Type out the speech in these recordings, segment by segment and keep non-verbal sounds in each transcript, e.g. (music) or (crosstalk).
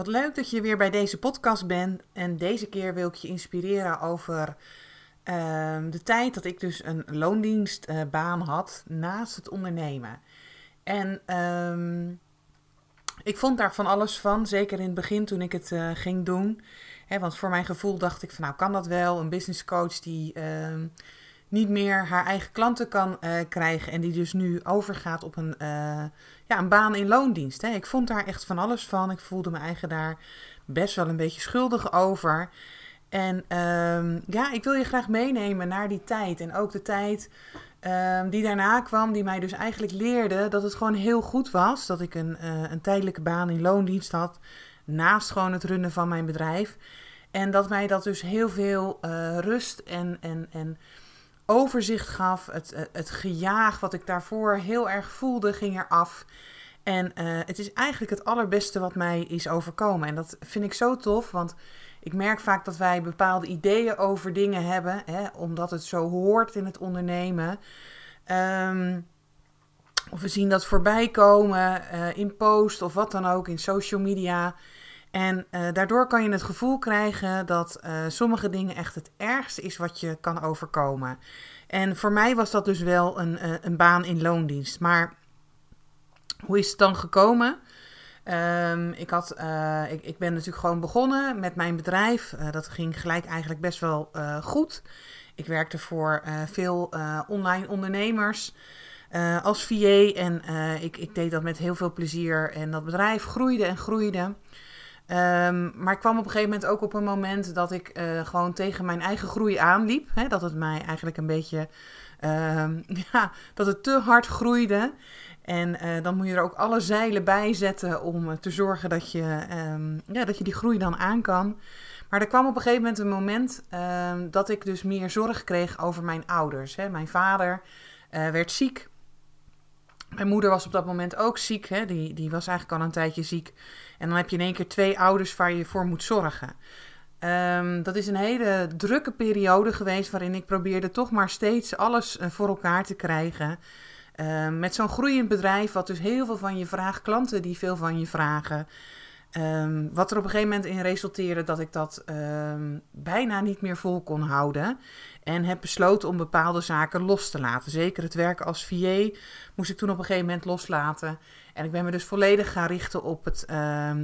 Wat leuk dat je weer bij deze podcast bent. En deze keer wil ik je inspireren over ehm, de tijd dat ik dus een loondienstbaan had naast het ondernemen. En ehm, ik vond daar van alles van, zeker in het begin toen ik het uh, ging doen. want voor mijn gevoel dacht ik van nou kan dat wel, een business coach die ehm, niet meer haar eigen klanten kan uh, krijgen en die dus nu overgaat op een, ja, een baan in loondienst. Hè. Ik vond daar echt van alles van. Ik voelde me eigen daar best wel een beetje schuldig over. En um, ja, ik wil je graag meenemen naar die tijd. En ook de tijd um, die daarna kwam, die mij dus eigenlijk leerde dat het gewoon heel goed was. Dat ik een, uh, een tijdelijke baan in loondienst had. Naast gewoon het runnen van mijn bedrijf. En dat mij dat dus heel veel rust en, en, en overzicht gaf. Het, eh, het gejaag wat ik daarvoor heel erg voelde, ging eraf. En uh, het is eigenlijk het allerbeste wat mij is overkomen. En dat vind ik zo tof, want ik merk vaak dat wij bepaalde ideeën over dingen hebben, hè, omdat het zo hoort in het ondernemen. Um, of we zien dat voorbij komen uh, in post of wat dan ook, in social media. En uh, daardoor kan je het gevoel krijgen dat uh, sommige dingen echt het ergste is wat je kan overkomen. En voor mij was dat dus wel een, uh, een baan in loondienst. Maar hoe is het dan gekomen? Um, ik, had, ik, ik, ben natuurlijk gewoon begonnen met mijn bedrijf. dat ging gelijk eigenlijk best wel goed. Ik werkte voor veel online ondernemers. als VA en ik, ik deed dat met heel veel plezier. En dat bedrijf groeide en groeide. Um, maar ik kwam op een gegeven moment ook op een moment dat ik uh, gewoon tegen mijn eigen groei aanliep. Hè, dat het mij eigenlijk een beetje, um, (laughs) ja, dat het te hard groeide. En uh, dan moet je er ook alle zeilen bij zetten om te zorgen dat je, um, ja, dat je die groei dan aan kan. Maar er kwam op een gegeven moment een moment dat ik dus meer zorg kreeg over mijn ouders. Hè. Mijn vader werd ziek. Mijn moeder was op dat moment ook ziek. Hè. Die, die was eigenlijk al een tijdje ziek. En dan heb je in één keer twee ouders waar je voor moet zorgen. Um, dat is een hele drukke periode geweest waarin ik probeerde toch maar steeds alles eh, voor elkaar te krijgen. Um, met zo'n groeiend bedrijf, wat dus heel veel van je vraagt, klanten die veel van je vragen. Um, wat er op een gegeven moment in resulteerde dat ik dat bijna niet meer vol kon houden. En heb besloten om bepaalde zaken los te laten. Zeker het werken als VA moest ik toen op een gegeven moment loslaten. En ik ben me dus volledig gaan richten op het, uh,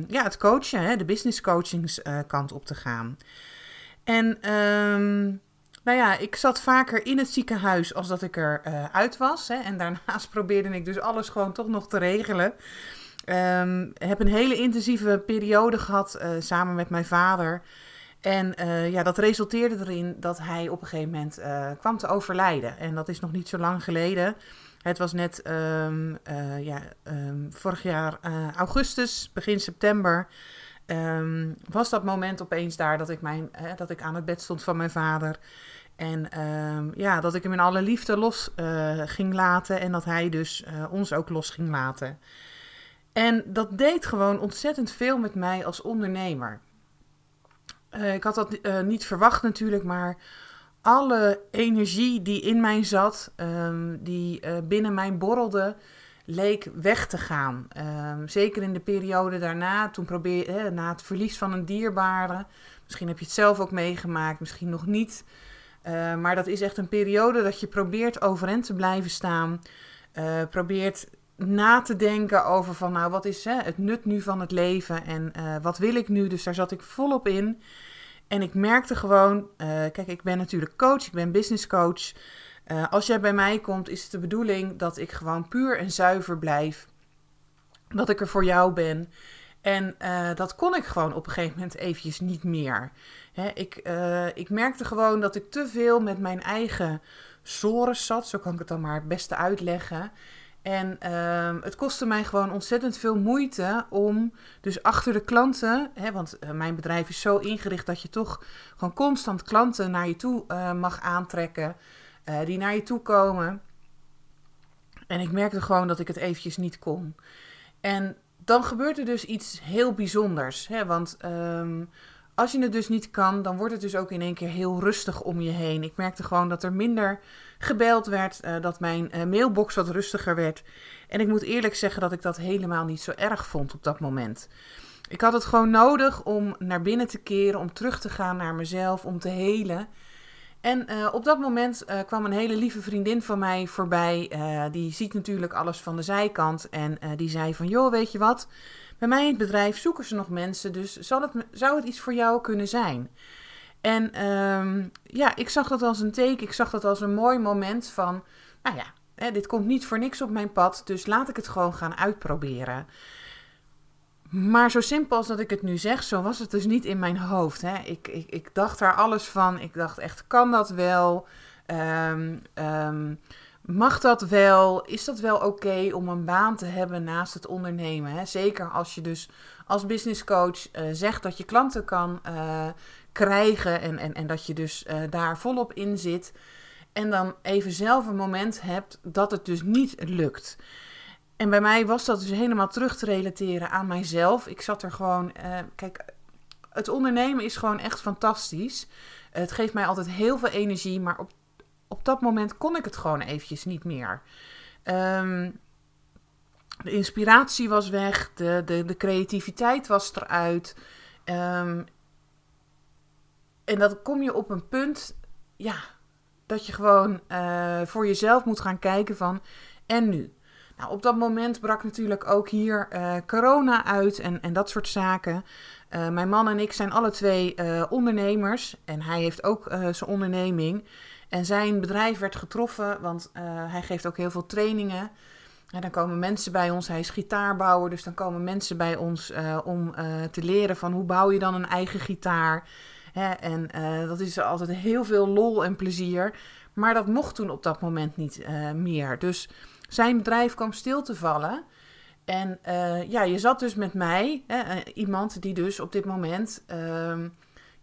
ja, het coachen, hè, de business coachingskant uh, op te gaan. En nou ja, ik zat vaker in het ziekenhuis als dat ik er uh, uit was. Hè, en daarnaast (laughs) probeerde ik dus alles gewoon toch nog te regelen. Um, heb een hele intensieve periode gehad uh, samen met mijn vader. En uh, ja, dat resulteerde erin dat hij op een gegeven moment uh, kwam te overlijden. En dat is nog niet zo lang geleden. Het was net uh, ja, um, vorig jaar augustus, begin september. Was dat moment opeens daar dat ik, mijn, dat ik aan het bed stond van mijn vader. En ja, dat ik hem in alle liefde los ging laten. En dat hij dus ons ook los ging laten. En dat deed gewoon ontzettend veel met mij als ondernemer. Uh, ik had dat uh, niet verwacht natuurlijk, maar alle energie die in mij zat, um, die uh, binnen mij borrelde, leek weg te gaan. Um, zeker in de periode daarna, toen probeer je, na het verlies van een dierbare, misschien heb je het zelf ook meegemaakt, misschien nog niet. maar dat is echt een periode dat je probeert overeind te blijven staan. probeert na te denken over van, nou, wat is hè, het nut nu van het leven en uh, wat wil ik nu? Dus daar zat ik volop in. En ik merkte gewoon, uh, kijk, ik ben natuurlijk coach, ik ben business coach. Uh, als jij bij mij komt, is het de bedoeling dat ik gewoon puur en zuiver blijf. Dat ik er voor jou ben. En dat kon ik gewoon op een gegeven moment eventjes niet meer. Hè, ik, ik merkte gewoon dat ik te veel met mijn eigen sores zat. Zo kan ik het dan maar het beste uitleggen. En ehm, het kostte mij gewoon ontzettend veel moeite om dus achter de klanten, hè, want eh, mijn bedrijf is zo ingericht dat je toch gewoon constant klanten naar je toe uh, mag aantrekken, uh, die naar je toe komen. En ik merkte gewoon dat ik het eventjes niet kon. En dan gebeurt er dus iets heel bijzonders. Hè? Want um, als je het dus niet kan, dan wordt het dus ook in één keer heel rustig om je heen. Ik merkte gewoon dat er minder gebeld werd, uh, dat mijn uh, mailbox wat rustiger werd. En ik moet eerlijk zeggen dat ik dat helemaal niet zo erg vond op dat moment. Ik had het gewoon nodig om naar binnen te keren, om terug te gaan naar mezelf, om te helen. En uh, op dat moment kwam een hele lieve vriendin van mij voorbij. die ziet natuurlijk alles van de zijkant. En die zei van, joh, weet je wat? Bij mij in het bedrijf zoeken ze nog mensen, dus zal het, zou het iets voor jou kunnen zijn? En um, ja, ik zag dat als een teken, ik zag dat als een mooi moment van, nou ja, hè, dit komt niet voor niks op mijn pad, dus laat ik het gewoon gaan uitproberen. Maar zo simpel als dat ik het nu zeg, zo was het dus niet in mijn hoofd. Hè. Ik, ik, ik dacht daar alles van. Ik dacht echt, kan dat wel? Um, um, Mag dat wel? Is dat wel oké om een baan te hebben naast het ondernemen? Hè? Zeker als je dus als business coach uh, zegt dat je klanten kan uh, krijgen en, en, en dat je dus uh, daar volop in zit. En dan even zelf een moment hebt dat het dus niet lukt. En bij mij was dat dus helemaal terug te relateren aan mijzelf. Ik zat er gewoon. kijk, het ondernemen is gewoon echt fantastisch. Het geeft mij altijd heel veel energie, maar op op dat moment kon ik het gewoon eventjes niet meer. Um, de inspiratie was weg, de, de, de creativiteit was eruit. Um, en dan kom je op een punt, ja, dat je gewoon uh, voor jezelf moet gaan kijken van, en nu? Nou, op dat moment brak natuurlijk ook hier uh, corona uit en, en dat soort zaken. Uh, mijn man en ik zijn alle twee ondernemers en hij heeft ook zijn onderneming. En zijn bedrijf werd getroffen, want hij geeft ook heel veel trainingen. En dan komen mensen bij ons, hij is gitaarbouwer, dus dan komen mensen bij ons om te leren van hoe bouw je dan een eigen gitaar. Hè? En dat is altijd heel veel lol en plezier. Maar dat mocht toen op dat moment niet meer. Dus zijn bedrijf kwam stil te vallen. En ja, je zat dus met mij, hè, iemand die dus op dit moment ehm,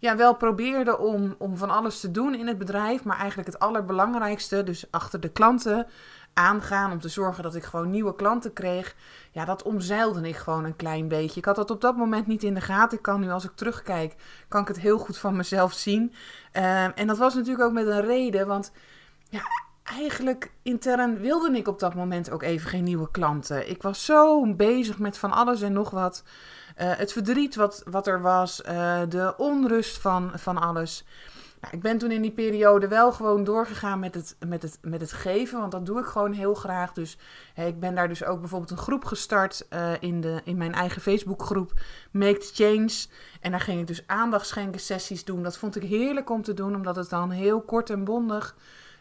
ja, wel probeerde om, om van alles te doen in het bedrijf. Maar eigenlijk het allerbelangrijkste, dus achter de klanten aangaan. Om te zorgen dat ik gewoon nieuwe klanten kreeg. Ja, dat omzeilde ik gewoon een klein beetje. Ik had dat op dat moment niet in de gaten. Ik kan nu, als ik terugkijk, kan ik het heel goed van mezelf zien. Uh, en dat was natuurlijk ook met een reden. Want ja, eigenlijk intern wilde ik op dat moment ook even geen nieuwe klanten. Ik was zo bezig met van alles en nog wat. Uh, het verdriet wat, wat er was, uh, de onrust van, van alles. Nou, ik ben toen in die periode wel gewoon doorgegaan met het, met, het, met het geven, want dat doe ik gewoon heel graag. Dus hey, ik ben daar dus ook bijvoorbeeld een groep gestart uh, in, de, in mijn eigen Facebookgroep Make the Change. En daar ging ik dus aandachtschenken sessies doen. Dat vond ik heerlijk om te doen, omdat het dan heel kort en bondig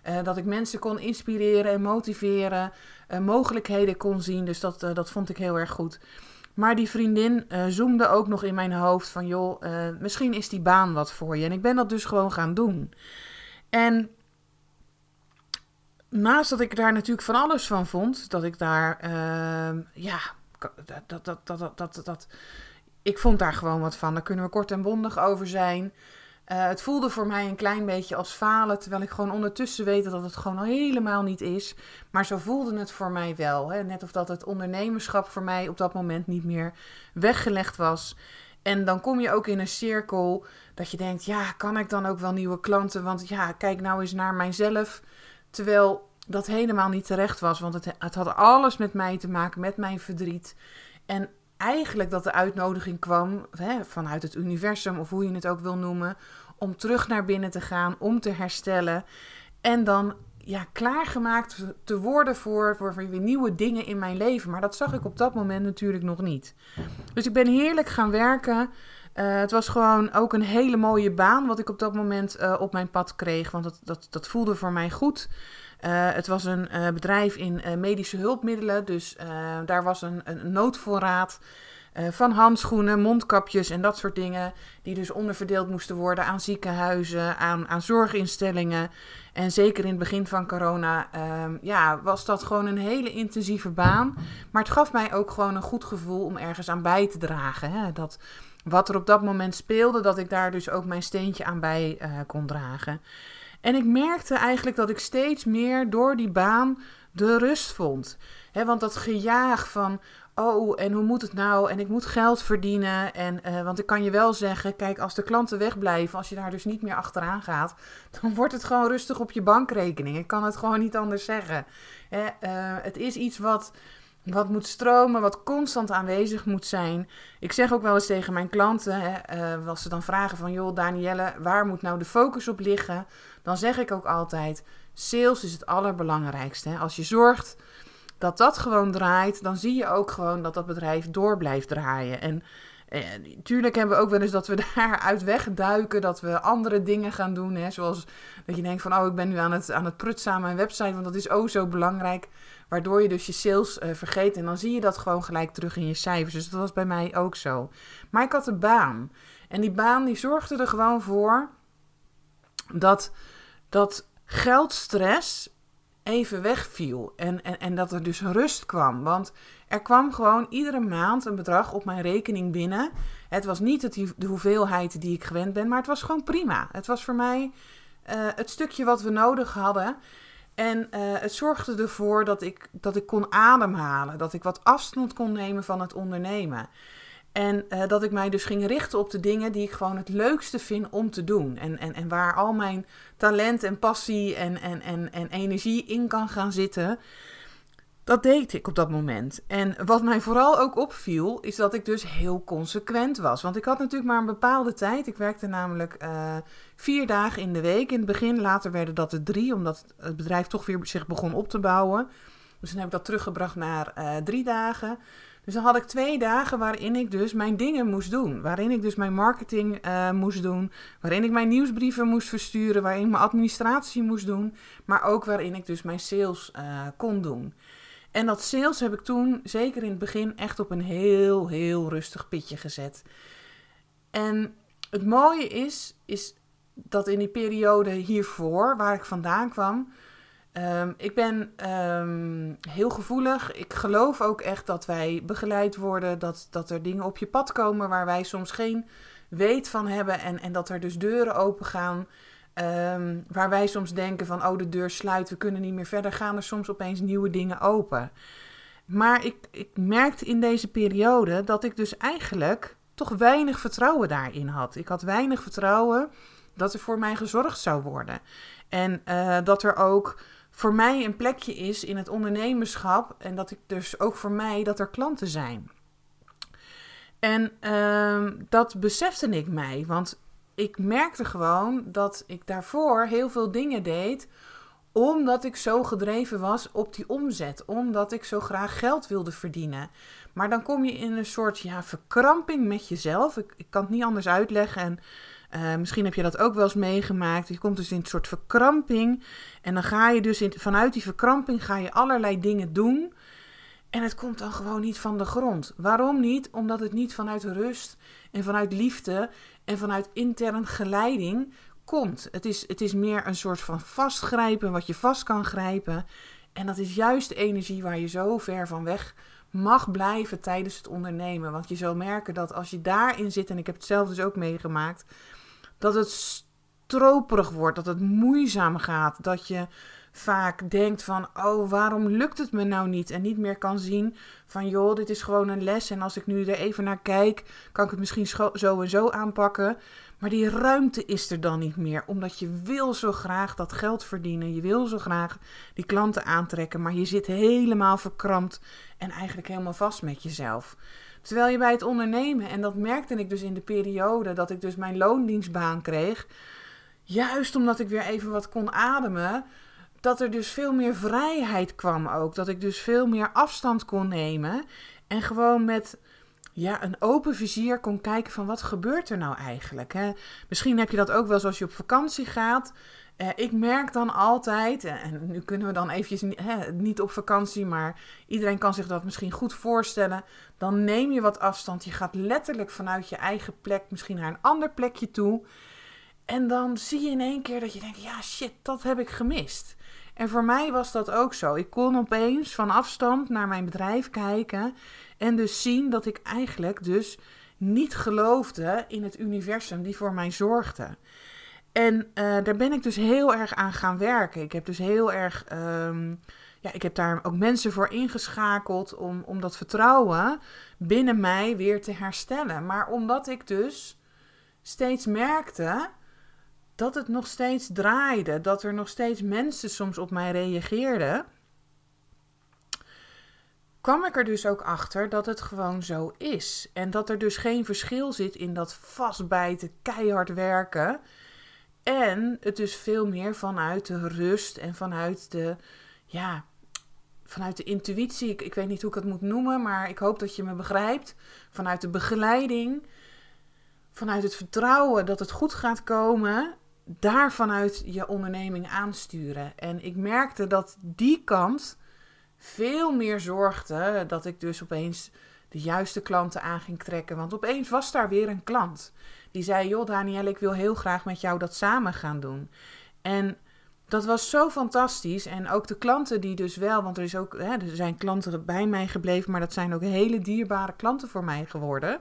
uh, dat ik mensen kon inspireren en motiveren, uh, mogelijkheden kon zien. Dus dat, dat vond ik heel erg goed. Maar die vriendin zoomde ook nog in mijn hoofd van, joh, misschien is die baan wat voor je. En ik ben dat dus gewoon gaan doen. En naast dat ik daar natuurlijk van alles van vond, dat ik daar, ehm, ja, dat, dat, dat, dat, dat, dat, ik vond daar gewoon wat van. Daar kunnen we kort en bondig over zijn. Uh, het voelde voor mij een klein beetje als falen, terwijl ik gewoon ondertussen weet dat het gewoon al helemaal niet is. Maar zo voelde het voor mij wel. Hè? Net of dat het ondernemerschap voor mij op dat moment niet meer weggelegd was. En dan kom je ook in een cirkel dat je denkt, ja, kan ik dan ook wel nieuwe klanten? Want ja, kijk nou eens naar mijzelf. Terwijl dat helemaal niet terecht was, want het, het had alles met mij te maken, met mijn verdriet. En eigenlijk dat de uitnodiging kwam hè, vanuit het universum, of hoe je het ook wil noemen, om terug naar binnen te gaan, om te herstellen. En dan ja, klaargemaakt te worden voor, voor, weer nieuwe dingen in mijn leven. Maar dat zag ik op dat moment natuurlijk nog niet. Dus ik ben heerlijk gaan werken. Uh, het was gewoon ook een hele mooie baan wat ik op dat moment uh, op mijn pad kreeg. Want dat, dat, dat voelde voor mij goed. Uh, het was een bedrijf in medische hulpmiddelen. Dus daar was een, een noodvoorraad. Van handschoenen, mondkapjes en dat soort dingen. Die dus onderverdeeld moesten worden aan ziekenhuizen, aan, aan zorginstellingen. En zeker in het begin van corona um, ja, was dat gewoon een hele intensieve baan. Maar het gaf mij ook gewoon een goed gevoel om ergens aan bij te dragen. Hè? Dat wat er op dat moment speelde, dat ik daar dus ook mijn steentje aan bij uh, kon dragen. En ik merkte eigenlijk dat ik steeds meer door die baan de rust vond. Want dat gejaag van, oh, en hoe moet het nou? En ik moet geld verdienen. En, uh, want ik kan je wel zeggen, kijk, als de klanten wegblijven, als je daar dus niet meer achteraan gaat, (laughs) dan wordt het gewoon rustig op je bankrekening. Ik kan het gewoon niet anders zeggen. He, uh, het is iets wat, wat moet stromen, wat constant aanwezig moet zijn. Ik zeg ook wel eens tegen mijn klanten, hè, uh, als ze dan vragen van, joh, Danielle, waar moet nou de focus op liggen? Dan zeg ik ook altijd, sales is het allerbelangrijkste. Hè? Als je zorgt dat dat gewoon draait, dan zie je ook gewoon dat dat bedrijf door blijft draaien. En eh, tuurlijk hebben we ook wel eens dat we (laughs) daaruit wegduiken, dat we andere dingen gaan doen. Hè? Zoals dat je denkt van, oh, ik ben nu aan het, aan het prutsen aan mijn website, want dat is ook zo belangrijk. Waardoor je dus je sales uh, vergeet en dan zie je dat gewoon gelijk terug in je cijfers. Dus dat was bij mij ook zo. Maar ik had een baan. En die baan die zorgde er gewoon voor dat, dat geldstress even wegviel. En, en, en dat er dus rust kwam. Want er kwam gewoon iedere maand een bedrag op mijn rekening binnen. Het was niet de hoeveelheid die ik gewend ben, maar het was gewoon prima. Het was voor mij uh, het stukje wat we nodig hadden. En uh, het zorgde ervoor dat ik, dat ik kon ademhalen. Dat ik wat afstand kon nemen van het ondernemen. En uh, dat ik mij dus ging richten op de dingen die ik gewoon het leukste vind om te doen. En, en, en waar al mijn talent en passie en, en, en, en energie in kan gaan zitten. Dat deed ik op dat moment. En wat mij vooral ook opviel, is dat ik dus heel consequent was. Want ik had natuurlijk maar een bepaalde tijd. Ik werkte namelijk uh, vier dagen in de week in het begin. Later werden dat er drie, omdat het bedrijf toch weer zich begon op te bouwen. Dus dan heb ik dat teruggebracht naar uh, drie dagen. Dus dan had ik twee dagen waarin ik dus mijn dingen moest doen. Waarin ik dus mijn marketing uh, moest doen. Waarin ik mijn nieuwsbrieven moest versturen. Waarin ik mijn administratie moest doen. Maar ook waarin ik dus mijn sales kon doen. En dat sales heb ik toen, zeker in het begin, echt op een heel, heel rustig pitje gezet. En het mooie is, is dat in die periode hiervoor, waar ik vandaan kwam, Um, ik ben um, heel gevoelig. Ik geloof ook echt dat wij begeleid worden. Dat, dat er dingen op je pad komen waar wij soms geen weet van hebben. En, en dat er dus deuren open gaan. Um, waar wij soms denken van, oh de deur sluit, we kunnen niet meer verder. Gaan er soms opeens nieuwe dingen open. Maar ik, ik merkte in deze periode dat ik dus eigenlijk toch weinig vertrouwen daarin had. Ik had weinig vertrouwen dat er voor mij gezorgd zou worden. En uh, dat er ook voor mij een plekje is in het ondernemerschap. En dat ik dus ook voor mij dat er klanten zijn. En uh, dat besefte ik mij. Want ik merkte gewoon dat ik daarvoor heel veel dingen deed. Omdat ik zo gedreven was op die omzet. Omdat ik zo graag geld wilde verdienen. Maar dan kom je in een soort ja, verkramping met jezelf. Ik, ik kan het niet anders uitleggen. En uh, misschien heb je dat ook wel eens meegemaakt. Je komt dus in een soort verkramping. En dan ga je dus vanuit die verkramping ga je allerlei dingen doen. En het komt dan gewoon niet van de grond. Waarom niet? Omdat het niet vanuit rust en vanuit liefde en vanuit intern geleiding komt. Het is, het is meer een soort van vastgrijpen, wat je vast kan grijpen. En dat is juist de energie waar je zo ver van weg mag blijven tijdens het ondernemen. Want je zal merken dat als je daarin zit, en ik heb het zelf dus ook meegemaakt, dat het stroperig wordt, dat het moeizaam gaat, dat je vaak denkt van, oh, waarom lukt het me nou niet? En niet meer kan zien van, joh, dit is gewoon een les en als ik nu er even naar kijk, kan ik het misschien zo en zo aanpakken. Maar die ruimte is er dan niet meer, omdat je wil zo graag dat geld verdienen, je wil zo graag die klanten aantrekken, maar je zit helemaal verkrampt en eigenlijk helemaal vast met jezelf. Terwijl je bij het ondernemen, en dat merkte ik dus in de periode dat ik dus mijn loondienstbaan kreeg, juist omdat ik weer even wat kon ademen, dat er dus veel meer vrijheid kwam ook. Dat ik dus veel meer afstand kon nemen en gewoon met ja, een open vizier kon kijken van wat gebeurt er nou eigenlijk. Hè? Misschien heb je dat ook wel als je op vakantie gaat Uh, ik merk dan altijd, en nu kunnen we dan eventjes hè, niet op vakantie, maar iedereen kan zich dat misschien goed voorstellen. Dan neem je wat afstand. Je gaat letterlijk vanuit je eigen plek misschien naar een ander plekje toe. En dan zie je in één keer dat je denkt: ja, shit, dat heb ik gemist. En voor mij was dat ook zo. Ik kon opeens van afstand naar mijn bedrijf kijken en dus zien dat ik eigenlijk dus niet geloofde in het universum die voor mij zorgde. En uh, daar ben ik dus heel erg aan gaan werken. Ik heb dus heel erg, um, ja, ik heb daar ook mensen voor ingeschakeld om, om dat vertrouwen binnen mij weer te herstellen. Maar omdat ik dus steeds merkte dat het nog steeds draaide, dat er nog steeds mensen soms op mij reageerden, kwam ik er dus ook achter dat het gewoon zo is. En dat er dus geen verschil zit in dat vastbijten, keihard werken. En het dus veel meer vanuit de rust en vanuit de, ja, vanuit de intuïtie. Ik, ik weet niet hoe ik het moet noemen, maar ik hoop dat je me begrijpt. Vanuit de begeleiding, vanuit het vertrouwen dat het goed gaat komen daar vanuit je onderneming aansturen. En ik merkte dat die kant veel meer zorgde dat ik dus opeens de juiste klanten aan ging trekken. Want opeens was daar weer een klant. Die zei: Joh, Daniel, ik wil heel graag met jou dat samen gaan doen. En dat was zo fantastisch. En ook de klanten die dus wel, want er, is ook, hè, er zijn klanten bij mij gebleven, maar dat zijn ook hele dierbare klanten voor mij geworden.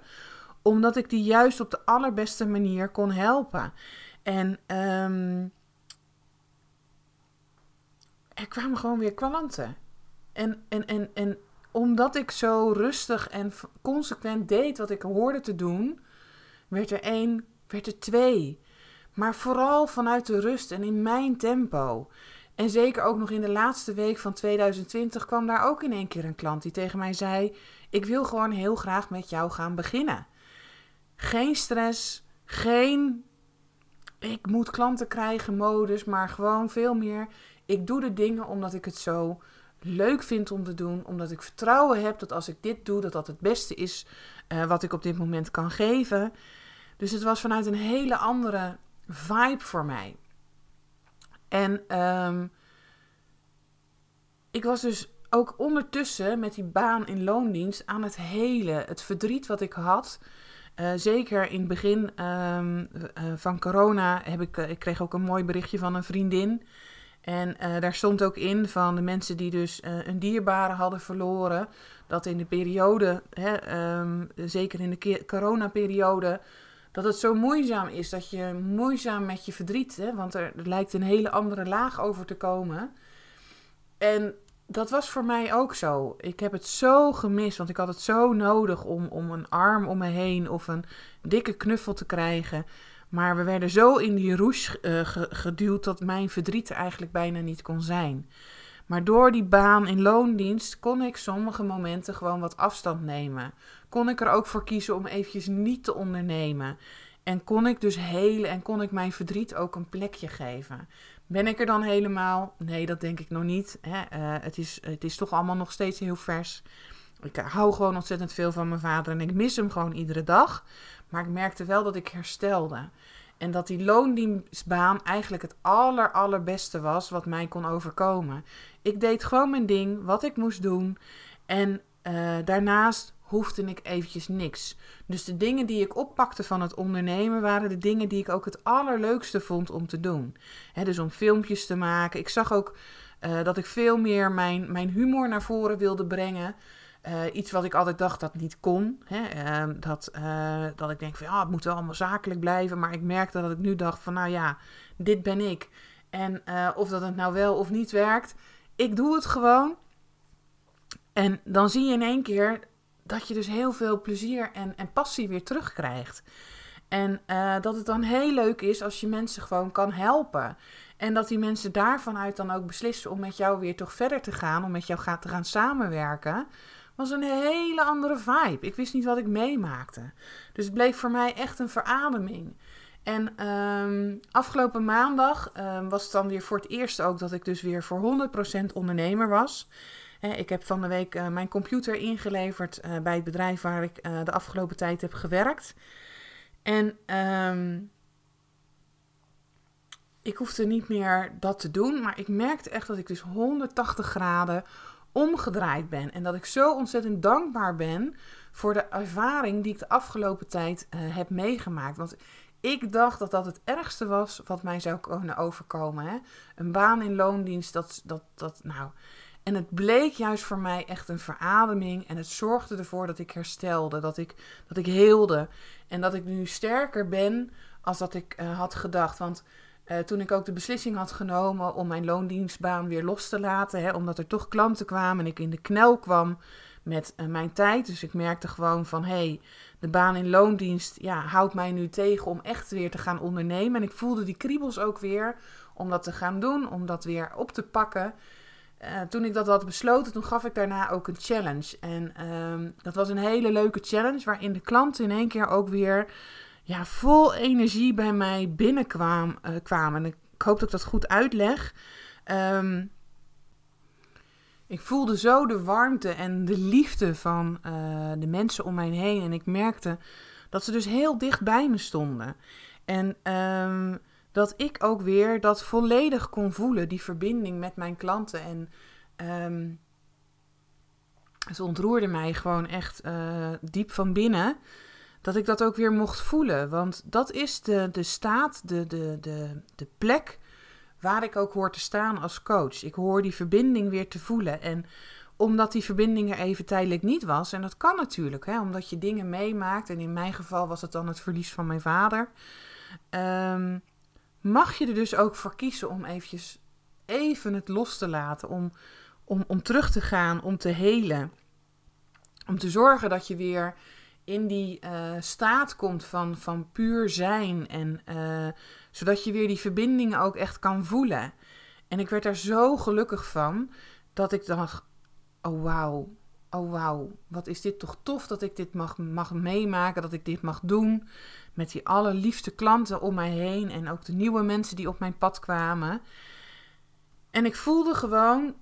Omdat ik die juist op de allerbeste manier kon helpen. En um, er kwamen gewoon weer klanten. En, en, en, en omdat ik zo rustig en consequent deed wat ik hoorde te doen, werd er één, werd er twee. Maar vooral vanuit de rust en in mijn tempo. En zeker ook nog in de laatste week van 2020 kwam daar ook in één keer een klant die tegen mij zei: Ik wil gewoon heel graag met jou gaan beginnen. Geen stress, geen ik moet klanten krijgen modus, maar gewoon veel meer. Ik doe de dingen omdat ik het zo leuk vind om te doen. Omdat ik vertrouwen heb dat als ik dit doe, dat dat het beste is uh, wat ik op dit moment kan geven. Dus het was vanuit een hele andere vibe voor mij. En um, ik was dus ook ondertussen met die baan in loondienst aan het hele, het verdriet wat ik had. Uh, zeker in het begin um, uh, van corona heb ik, uh, ik kreeg ook een mooi berichtje van een vriendin. En daar stond ook in van de mensen die dus een dierbare hadden verloren. Dat in de periode, hè, um, zeker in de coronaperiode, dat het zo moeizaam is. Dat je moeizaam met je verdriet, hè, want er, er lijkt een hele andere laag over te komen. En dat was voor mij ook zo. Ik heb het zo gemist, want ik had het zo nodig om, om een arm om me heen of een dikke knuffel te krijgen. Maar we werden zo in die roes uh, geduwd dat mijn verdriet er eigenlijk bijna niet kon zijn. Maar door die baan in loondienst kon ik sommige momenten gewoon wat afstand nemen. Kon ik er ook voor kiezen om eventjes niet te ondernemen. En kon ik dus helen en kon ik mijn verdriet ook een plekje geven. Ben ik er dan helemaal? Nee, dat denk ik nog niet. Hè. Uh, het, is, het is toch allemaal nog steeds heel vers. Ik hou gewoon ontzettend veel van mijn vader en ik mis hem gewoon iedere dag. Maar ik merkte wel dat ik herstelde. En dat die loondienstbaan eigenlijk het aller, allerbeste was wat mij kon overkomen. Ik deed gewoon mijn ding, wat ik moest doen. En uh, daarnaast hoefde ik eventjes niks. Dus de dingen die ik oppakte van het ondernemen waren de dingen die ik ook het allerleukste vond om te doen. dus om filmpjes te maken. Ik zag ook uh, dat ik veel meer mijn, mijn humor naar voren wilde brengen. Uh, iets wat ik altijd dacht dat niet kon. Hè? Uh, dat, uh, dat ik denk van ja, het moet wel allemaal zakelijk blijven. Maar ik merkte dat ik nu dacht van nou ja, dit ben ik. En of dat het nou wel of niet werkt, ik doe het gewoon. En dan zie je in één keer dat je dus heel veel plezier en, en passie weer terugkrijgt. En uh, dat het dan heel leuk is als je mensen gewoon kan helpen. En dat die mensen daarvan uit dan ook beslissen om met jou weer toch verder te gaan, om met jou te gaan samenwerken. Was een hele andere vibe. Ik wist niet wat ik meemaakte. Dus het bleek voor mij echt een verademing. En um, afgelopen maandag um, was het dan weer voor het eerst ook dat ik dus weer voor 100% ondernemer was ik heb van de week uh, mijn computer ingeleverd uh, bij het bedrijf waar ik uh, de afgelopen tijd heb gewerkt. En um, ik hoefde niet meer dat te doen, maar ik merkte echt dat ik dus 180 graden omgedraaid ben. En dat ik zo ontzettend dankbaar ben voor de ervaring die ik de afgelopen tijd heb meegemaakt. Want ik dacht dat dat het ergste was wat mij zou kunnen overkomen. Hè? Een baan in loondienst, dat, dat, dat, nou. En het bleek juist voor mij echt een verademing. En het zorgde ervoor dat ik herstelde, dat ik, dat ik heelde. En dat ik nu sterker ben als dat ik uh, had gedacht. Want uh, toen ik ook de beslissing had genomen om mijn loondienstbaan weer los te laten, hè, omdat er toch klanten kwamen en ik in de knel kwam met uh, mijn tijd. Dus ik merkte gewoon van hé, hey, de baan in loondienst ja, houdt mij nu tegen om echt weer te gaan ondernemen. En ik voelde die kriebels ook weer om dat te gaan doen, om dat weer op te pakken. Uh, toen ik dat had besloten, toen gaf ik daarna ook een challenge. En uh, dat was een hele leuke challenge waarin de klanten in één keer ook weer ja, vol energie bij mij binnenkwamen. Uh, kwamen. En ik hoop dat ik dat goed uitleg. Um, ik voelde zo de warmte en de liefde van uh, de mensen om mij heen. En ik merkte dat ze dus heel dicht bij me stonden. En um, dat ik ook weer dat volledig kon voelen, die verbinding met mijn klanten. En um, het ontroerde mij gewoon echt uh, diep van binnen dat ik dat ook weer mocht voelen. Want dat is de, de staat, de, de, de, de plek waar ik ook hoor te staan als coach. Ik hoor die verbinding weer te voelen. En omdat die verbinding er even tijdelijk niet was, en dat kan natuurlijk, hè, omdat je dingen meemaakt, en in mijn geval was het dan het verlies van mijn vader, um, mag je er dus ook voor kiezen om eventjes even het los te laten, om, om, om terug te gaan, om te helen. Om te zorgen dat je weer in die uh, staat komt van, van puur zijn. En uh, zodat je weer die verbindingen ook echt kan voelen. En ik werd daar zo gelukkig van dat ik dacht: oh wauw, oh wauw, wat is dit toch tof dat ik dit mag, mag meemaken, dat ik dit mag doen. Met die allerliefste klanten om mij heen en ook de nieuwe mensen die op mijn pad kwamen. En ik voelde gewoon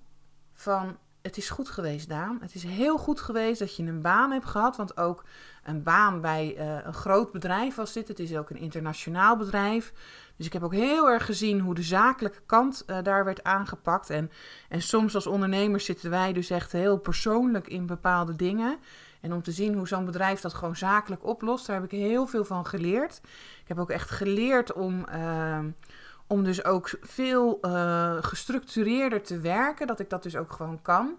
van het is goed geweest, Daan. Het is heel goed geweest dat je een baan hebt gehad. Want ook een baan bij uh, een groot bedrijf was dit. Het is ook een internationaal bedrijf. Dus ik heb ook heel erg gezien hoe de zakelijke kant uh, daar werd aangepakt. En, en soms als ondernemers zitten wij dus echt heel persoonlijk in bepaalde dingen. En om te zien hoe zo'n bedrijf dat gewoon zakelijk oplost, daar heb ik heel veel van geleerd. Ik heb ook echt geleerd om. Uh, om dus ook veel uh, gestructureerder te werken, dat ik dat dus ook gewoon kan.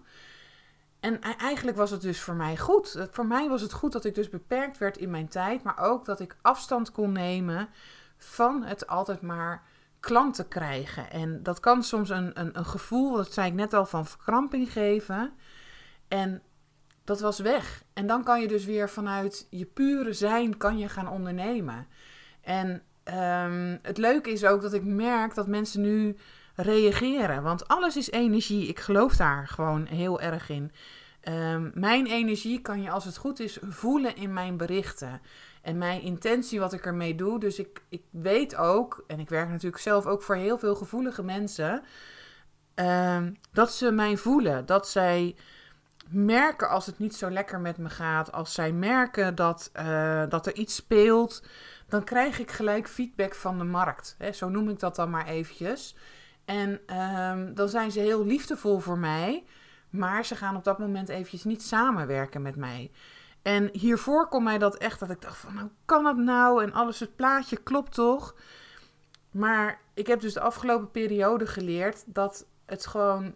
En e-, eigenlijk was het dus voor mij goed. Voor mij was het goed dat ik dus beperkt werd in mijn tijd, maar ook dat ik afstand kon nemen van het altijd maar klanten krijgen. En dat kan soms een, een, een gevoel, dat zei ik net al, van verkramping geven. En dat was weg. En dan kan je dus weer vanuit je pure zijn kan je gaan ondernemen. En um, het leuke is ook dat ik merk dat mensen nu reageren. Want alles is energie. Ik geloof daar gewoon heel erg in. Um, mijn energie kan je als het goed is voelen in mijn berichten. En mijn intentie wat ik ermee doe. Dus ik, ik weet ook, en ik werk natuurlijk zelf ook voor heel veel gevoelige mensen. Um, dat ze mij voelen. Dat zij merken als het niet zo lekker met me gaat. Als zij merken dat, uh, dat er iets speelt dan krijg ik gelijk feedback van de markt. Zo noem ik dat dan maar eventjes. En um, dan zijn ze heel liefdevol voor mij, maar ze gaan op dat moment eventjes niet samenwerken met mij. En hiervoor kon mij dat echt, dat ik dacht van, hoe kan dat nou? En alles, het plaatje klopt toch? Maar ik heb dus de afgelopen periode geleerd dat het gewoon,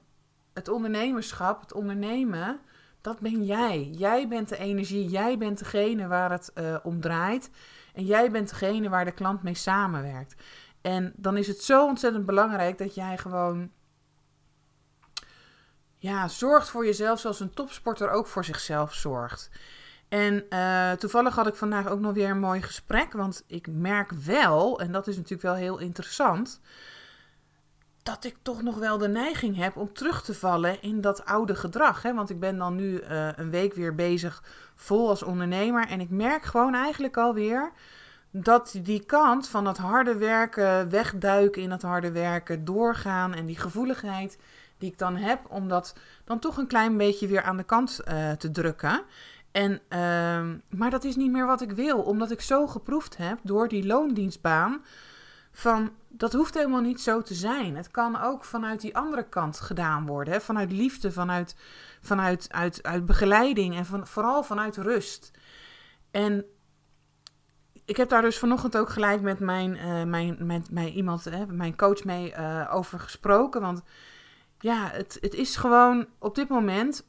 het ondernemerschap, het ondernemen, dat ben jij. Jij bent de energie, jij bent degene waar het uh, om draait. En jij bent degene waar de klant mee samenwerkt. En dan is het zo ontzettend belangrijk dat jij gewoon ja, zorgt voor jezelf zoals een topsporter ook voor zichzelf zorgt. En uh, toevallig had ik vandaag ook nog weer een mooi gesprek. Want ik merk wel, en dat is natuurlijk wel heel interessant dat ik toch nog wel de neiging heb om terug te vallen in dat oude gedrag. Hè? Want ik ben dan nu uh, een week weer bezig vol als ondernemer. En ik merk gewoon eigenlijk alweer dat die kant van het harde werken, wegduiken in het harde werken, doorgaan en die gevoeligheid die ik dan heb, om dat dan toch een klein beetje weer aan de kant uh, te drukken. En, uh, maar dat is niet meer wat ik wil, omdat ik zo geproefd heb door die loondienstbaan van dat hoeft helemaal niet zo te zijn. Het kan ook vanuit die andere kant gedaan worden. Hè? Vanuit liefde, vanuit, vanuit uit, uit begeleiding en van, vooral vanuit rust. En ik heb daar dus vanochtend ook gelijk met mijn, uh, mijn, met, mijn iemand, hè, mijn coach mee uh, over gesproken. Want ja, het, het is gewoon op dit moment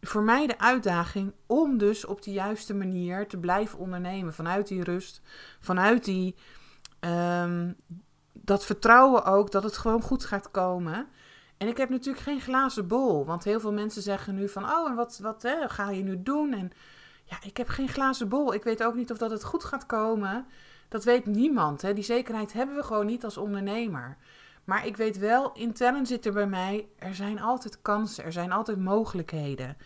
voor mij de uitdaging om dus op de juiste manier te blijven ondernemen. Vanuit die rust, vanuit die, um, dat vertrouwen ook dat het gewoon goed gaat komen. En ik heb natuurlijk geen glazen bol. Want heel veel mensen zeggen nu van, oh, en wat, wat hè, ga je nu doen? En ja, ik heb geen glazen bol. Ik weet ook niet of dat het goed gaat komen. Dat weet niemand. Hè. Die zekerheid hebben we gewoon niet als ondernemer. Maar ik weet wel, intern zit er bij mij, er zijn altijd kansen, er zijn altijd mogelijkheden.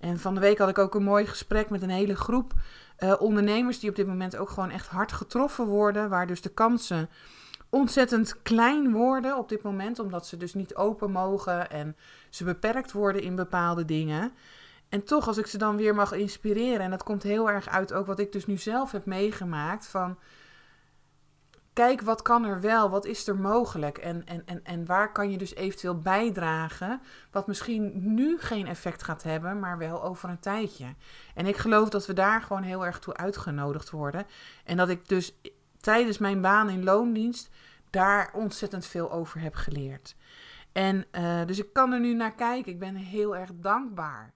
En van de week had ik ook een mooi gesprek met een hele groep uh, ondernemers die op dit moment ook gewoon echt hard getroffen worden, waar dus de kansen ontzettend klein worden op dit moment, omdat ze dus niet open mogen en ze beperkt worden in bepaalde dingen. En toch, als ik ze dan weer mag inspireren, en dat komt heel erg uit ook wat ik dus nu zelf heb meegemaakt, van kijk wat kan er wel, wat is er mogelijk en, en, en, en waar kan je dus eventueel bijdragen, wat misschien nu geen effect gaat hebben, maar wel over een tijdje. En ik geloof dat we daar gewoon heel erg toe uitgenodigd worden en dat ik dus tijdens mijn baan in loondienst daar ontzettend veel over heb geleerd. En uh, dus ik kan er nu naar kijken, ik ben heel erg dankbaar.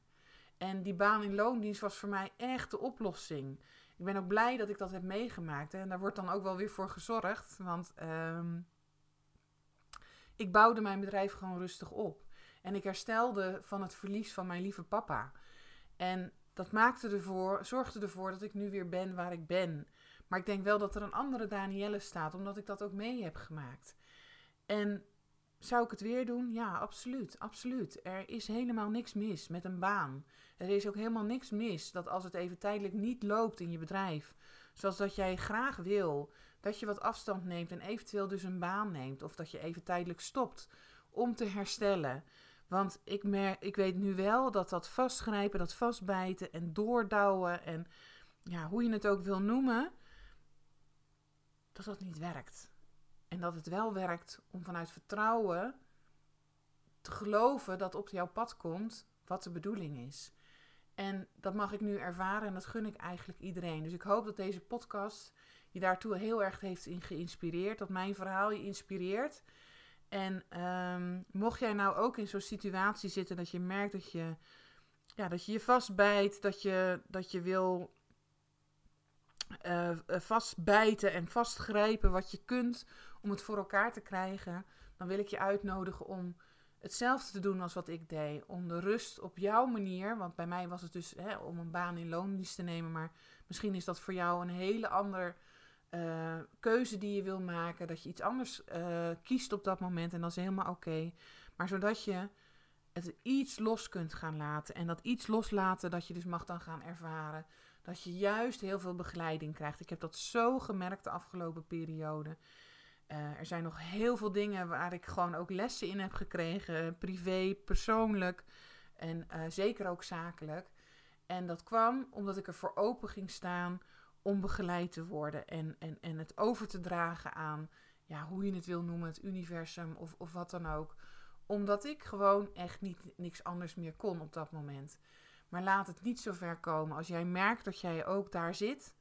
En die baan in loondienst was voor mij echt de oplossing ik ben ook blij dat ik dat heb meegemaakt. Hè. En daar wordt dan ook wel weer voor gezorgd. Want um, ik bouwde mijn bedrijf gewoon rustig op. En ik herstelde van het verlies van mijn lieve papa. En dat maakte ervoor, zorgde ervoor dat ik nu weer ben waar ik ben. Maar ik denk wel dat er een andere Danielle staat, omdat ik dat ook mee heb gemaakt. En zou ik het weer doen? Ja, absoluut, absoluut. Er is helemaal niks mis met een baan. Er is ook helemaal niks mis dat als het even tijdelijk niet loopt in je bedrijf, zoals dat jij graag wil, dat je wat afstand neemt en eventueel dus een baan neemt, of dat je even tijdelijk stopt om te herstellen. Want ik, merk, ik weet nu wel dat dat vastgrijpen, dat vastbijten en doordouwen en ja, hoe je het ook wil noemen, dat dat niet werkt. En dat het wel werkt om vanuit vertrouwen te geloven dat op jouw pad komt wat de bedoeling is. En dat mag ik nu ervaren en dat gun ik eigenlijk iedereen. Dus ik hoop dat deze podcast je daartoe heel erg heeft geïnspireerd. Dat mijn verhaal je inspireert. En um, mocht jij nou ook in zo'n situatie zitten dat je merkt dat je ja, dat je, je vastbijt, dat je, dat je wil uh, vastbijten en vastgrijpen wat je kunt om het voor elkaar te krijgen, dan wil ik je uitnodigen om hetzelfde te doen als wat ik deed. Om de rust op jouw manier, want bij mij was het dus hè, om een baan in loondienst te nemen, maar misschien is dat voor jou een hele andere uh, keuze die je wil maken. Dat je iets anders uh, kiest op dat moment en dat is helemaal oké. Maar zodat je het iets los kunt gaan laten en dat iets loslaten dat je dus mag dan gaan ervaren. Dat je juist heel veel begeleiding krijgt. Ik heb dat zo gemerkt de afgelopen periode. Uh, er zijn nog heel veel dingen waar ik gewoon ook lessen in heb gekregen, privé, persoonlijk en uh, zeker ook zakelijk. En dat kwam omdat ik er voor open ging staan om begeleid te worden en, en, en het over te dragen aan, ja, hoe je het wil noemen, het universum of, of wat dan ook. Omdat ik gewoon echt niet, niks anders meer kon op dat moment. Maar laat het niet zo ver komen. Als jij merkt dat jij ook daar zit,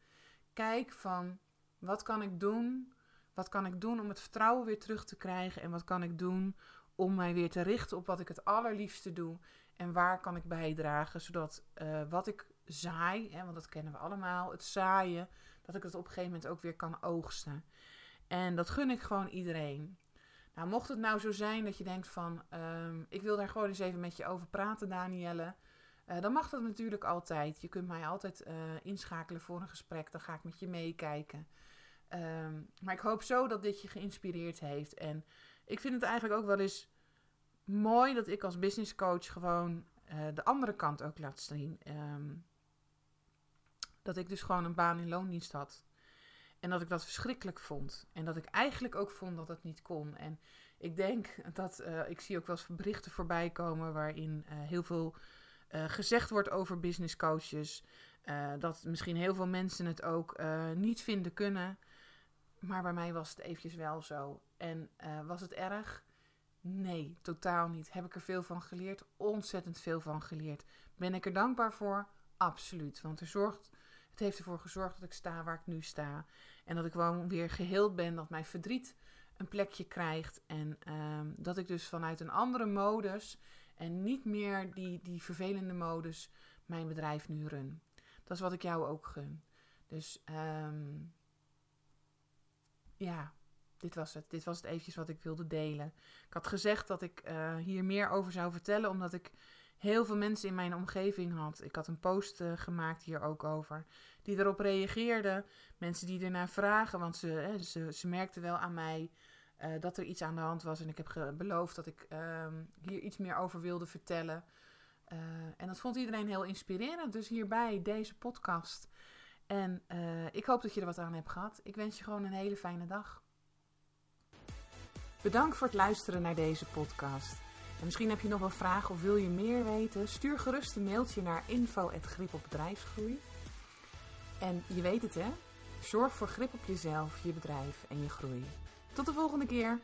kijk van wat kan ik doen wat kan ik doen om het vertrouwen weer terug te krijgen? En wat kan ik doen om mij weer te richten op wat ik het allerliefste doe? En waar kan ik bijdragen zodat uh, wat ik zaai, hè, want dat kennen we allemaal, het zaaien, dat ik het op een gegeven moment ook weer kan oogsten. En dat gun ik gewoon iedereen. Nou, mocht het nou zo zijn dat je denkt van, um, ik wil daar gewoon eens even met je over praten, Danielle. Uh, dan mag dat natuurlijk altijd. Je kunt mij altijd uh, inschakelen voor een gesprek. Dan ga ik met je meekijken. Um, maar ik hoop zo dat dit je geïnspireerd heeft. En ik vind het eigenlijk ook wel eens mooi dat ik als business coach gewoon uh, de andere kant ook laat zien. Um, dat ik dus gewoon een baan in loondienst had. En dat ik dat verschrikkelijk vond. En dat ik eigenlijk ook vond dat het niet kon. En ik denk dat, uh, ik zie ook wel eens berichten voorbij komen waarin uh, heel veel gezegd wordt over business coaches. dat misschien heel veel mensen het ook niet vinden kunnen. Maar bij mij was het eventjes wel zo. En eh, was het erg? Nee, totaal niet. Heb ik er veel van geleerd? Ontzettend veel van geleerd. Ben ik er dankbaar voor? Absoluut. Want er zorgt, het heeft ervoor gezorgd dat ik sta waar ik nu sta. En dat ik gewoon weer geheeld ben. Dat mijn verdriet een plekje krijgt. En ehm, dat ik dus vanuit een andere modus en niet meer die, die vervelende modus mijn bedrijf nu run. Dat is wat ik jou ook gun. Dus um, ja, dit was het. Dit was het eventjes wat ik wilde delen. Ik had gezegd dat ik uh, hier meer over zou vertellen, omdat ik heel veel mensen in mijn omgeving had. Ik had een post uh, gemaakt hier ook over, die erop reageerden. Mensen die ernaar vragen, want ze, ze, ze merkten wel aan mij uh, dat er iets aan de hand was. En ik heb beloofd dat ik ehm, hier iets meer over wilde vertellen. en dat vond iedereen heel inspirerend. Dus hierbij deze podcast. En ik hoop dat je er wat aan hebt gehad. Ik wens je gewoon een hele fijne dag. Bedankt voor het luisteren naar deze podcast. En misschien heb je nog wel vragen of wil je meer weten? Stuur gerust een mailtje naar info.grip op bedrijfsgroei. En je weet het hè, zorg voor grip op jezelf, je bedrijf en je groei. Tot de volgende keer!